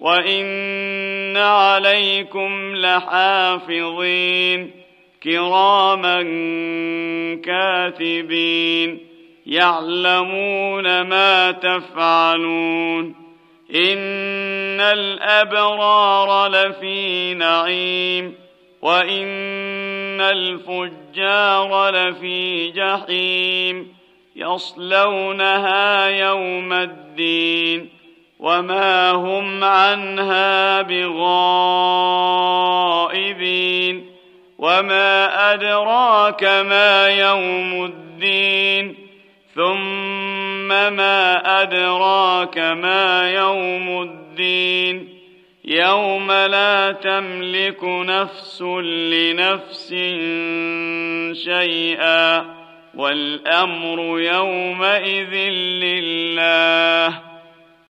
وان عليكم لحافظين كراما كاتبين يعلمون ما تفعلون ان الابرار لفي نعيم وان الفجار لفي جحيم يصلونها يوم الدين وما هم عنها بغائبين وما أدراك ما يوم الدين ثم ما أدراك ما يوم الدين يوم لا تملك نفس لنفس شيئا والأمر يومئذ لله